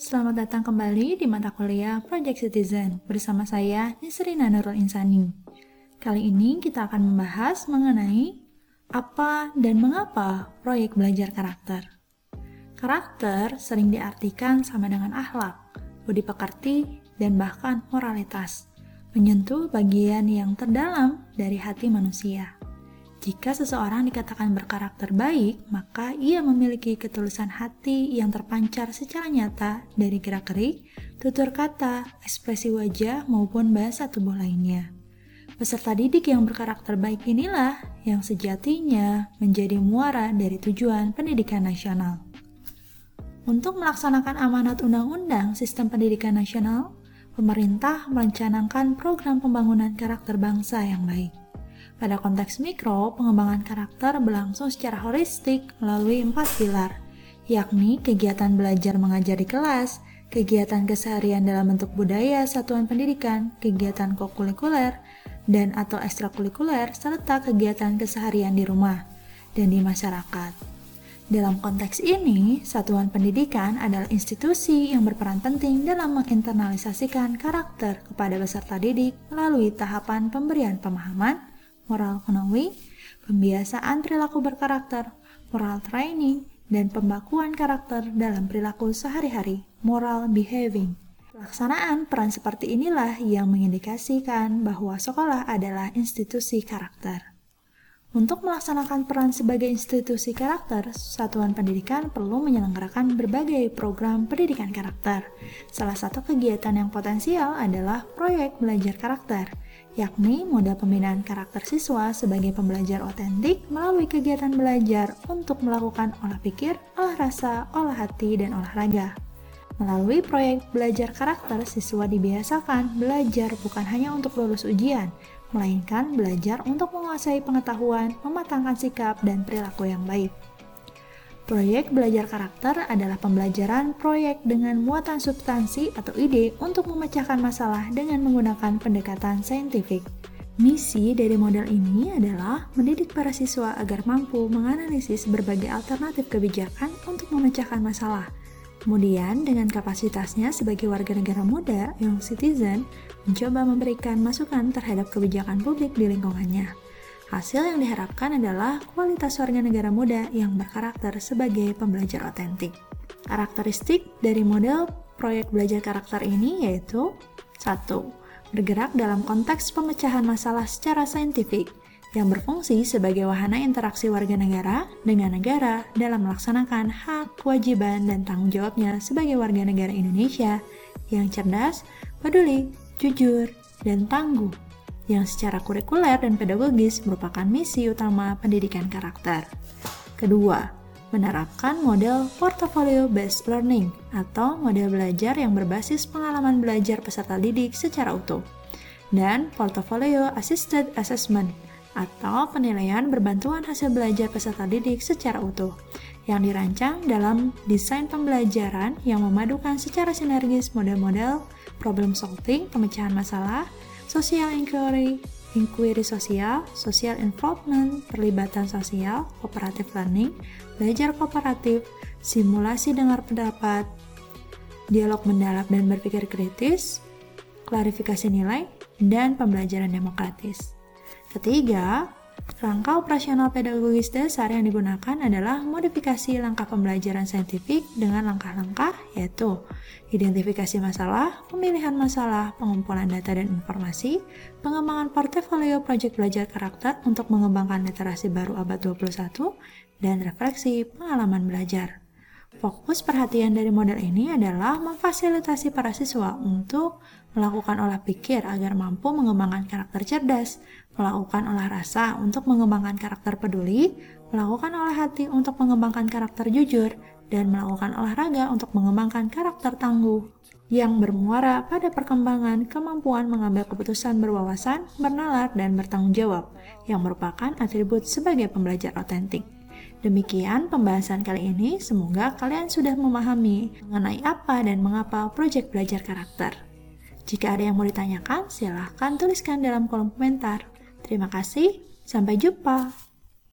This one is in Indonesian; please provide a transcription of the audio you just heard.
selamat datang kembali di mata kuliah Project Citizen bersama saya Nisrina Nurul Insani. Kali ini kita akan membahas mengenai apa dan mengapa proyek belajar karakter. Karakter sering diartikan sama dengan akhlak, budi pekerti, dan bahkan moralitas, menyentuh bagian yang terdalam dari hati manusia. Jika seseorang dikatakan berkarakter baik, maka ia memiliki ketulusan hati yang terpancar secara nyata dari gerak-gerik, tutur kata, ekspresi wajah, maupun bahasa tubuh lainnya. Peserta didik yang berkarakter baik inilah yang sejatinya menjadi muara dari tujuan pendidikan nasional. Untuk melaksanakan amanat Undang-Undang Sistem Pendidikan Nasional, pemerintah merencanakan program pembangunan karakter bangsa yang baik. Pada konteks mikro, pengembangan karakter berlangsung secara holistik melalui empat pilar, yakni kegiatan belajar mengajar di kelas, kegiatan keseharian dalam bentuk budaya satuan pendidikan, kegiatan kokulikuler, dan atau ekstrakurikuler, serta kegiatan keseharian di rumah dan di masyarakat. Dalam konteks ini, satuan pendidikan adalah institusi yang berperan penting dalam menginternalisasikan karakter kepada peserta didik melalui tahapan pemberian pemahaman, moral ekonomi, pembiasaan perilaku berkarakter, moral training, dan pembakuan karakter dalam perilaku sehari-hari, moral behaving. Pelaksanaan peran seperti inilah yang mengindikasikan bahwa sekolah adalah institusi karakter. Untuk melaksanakan peran sebagai institusi karakter, satuan pendidikan perlu menyelenggarakan berbagai program pendidikan karakter. Salah satu kegiatan yang potensial adalah proyek belajar karakter, yakni modal pembinaan karakter siswa sebagai pembelajar otentik melalui kegiatan belajar untuk melakukan olah pikir, olah rasa, olah hati, dan olahraga. Melalui proyek belajar karakter, siswa dibiasakan belajar bukan hanya untuk lulus ujian, melainkan belajar untuk menguasai pengetahuan, mematangkan sikap, dan perilaku yang baik. Proyek belajar karakter adalah pembelajaran proyek dengan muatan substansi atau ide untuk memecahkan masalah dengan menggunakan pendekatan saintifik. Misi dari model ini adalah mendidik para siswa agar mampu menganalisis berbagai alternatif kebijakan untuk memecahkan masalah, Kemudian, dengan kapasitasnya sebagai warga negara muda, young citizen, mencoba memberikan masukan terhadap kebijakan publik di lingkungannya. Hasil yang diharapkan adalah kualitas warga negara muda yang berkarakter sebagai pembelajar otentik. Karakteristik dari model proyek belajar karakter ini yaitu 1. Bergerak dalam konteks pemecahan masalah secara saintifik yang berfungsi sebagai wahana interaksi warga negara dengan negara dalam melaksanakan hak, kewajiban, dan tanggung jawabnya sebagai warga negara Indonesia yang cerdas, peduli, jujur, dan tangguh, yang secara kurikuler dan pedagogis merupakan misi utama pendidikan karakter. Kedua, menerapkan model portfolio based learning atau model belajar yang berbasis pengalaman belajar peserta didik secara utuh dan portfolio assisted assessment atau penilaian berbantuan hasil belajar peserta didik secara utuh yang dirancang dalam desain pembelajaran yang memadukan secara sinergis model-model problem solving, pemecahan masalah, social inquiry, inquiry sosial, social involvement, perlibatan sosial, cooperative learning, belajar kooperatif, simulasi dengar pendapat, dialog mendalam dan berpikir kritis, klarifikasi nilai, dan pembelajaran demokratis. Ketiga, rangka operasional pedagogis dasar yang digunakan adalah modifikasi langkah pembelajaran saintifik dengan langkah-langkah yaitu identifikasi masalah, pemilihan masalah, pengumpulan data dan informasi, pengembangan portofolio proyek belajar karakter untuk mengembangkan literasi baru abad 21, dan refleksi pengalaman belajar. Fokus perhatian dari model ini adalah memfasilitasi para siswa untuk melakukan olah pikir agar mampu mengembangkan karakter cerdas, melakukan olah rasa untuk mengembangkan karakter peduli, melakukan olah hati untuk mengembangkan karakter jujur, dan melakukan olahraga untuk mengembangkan karakter tangguh yang bermuara pada perkembangan kemampuan mengambil keputusan berwawasan, bernalar, dan bertanggung jawab, yang merupakan atribut sebagai pembelajar otentik. Demikian pembahasan kali ini, semoga kalian sudah memahami mengenai apa dan mengapa proyek belajar karakter. Jika ada yang mau ditanyakan, silahkan tuliskan dalam kolom komentar. Terima kasih, sampai jumpa.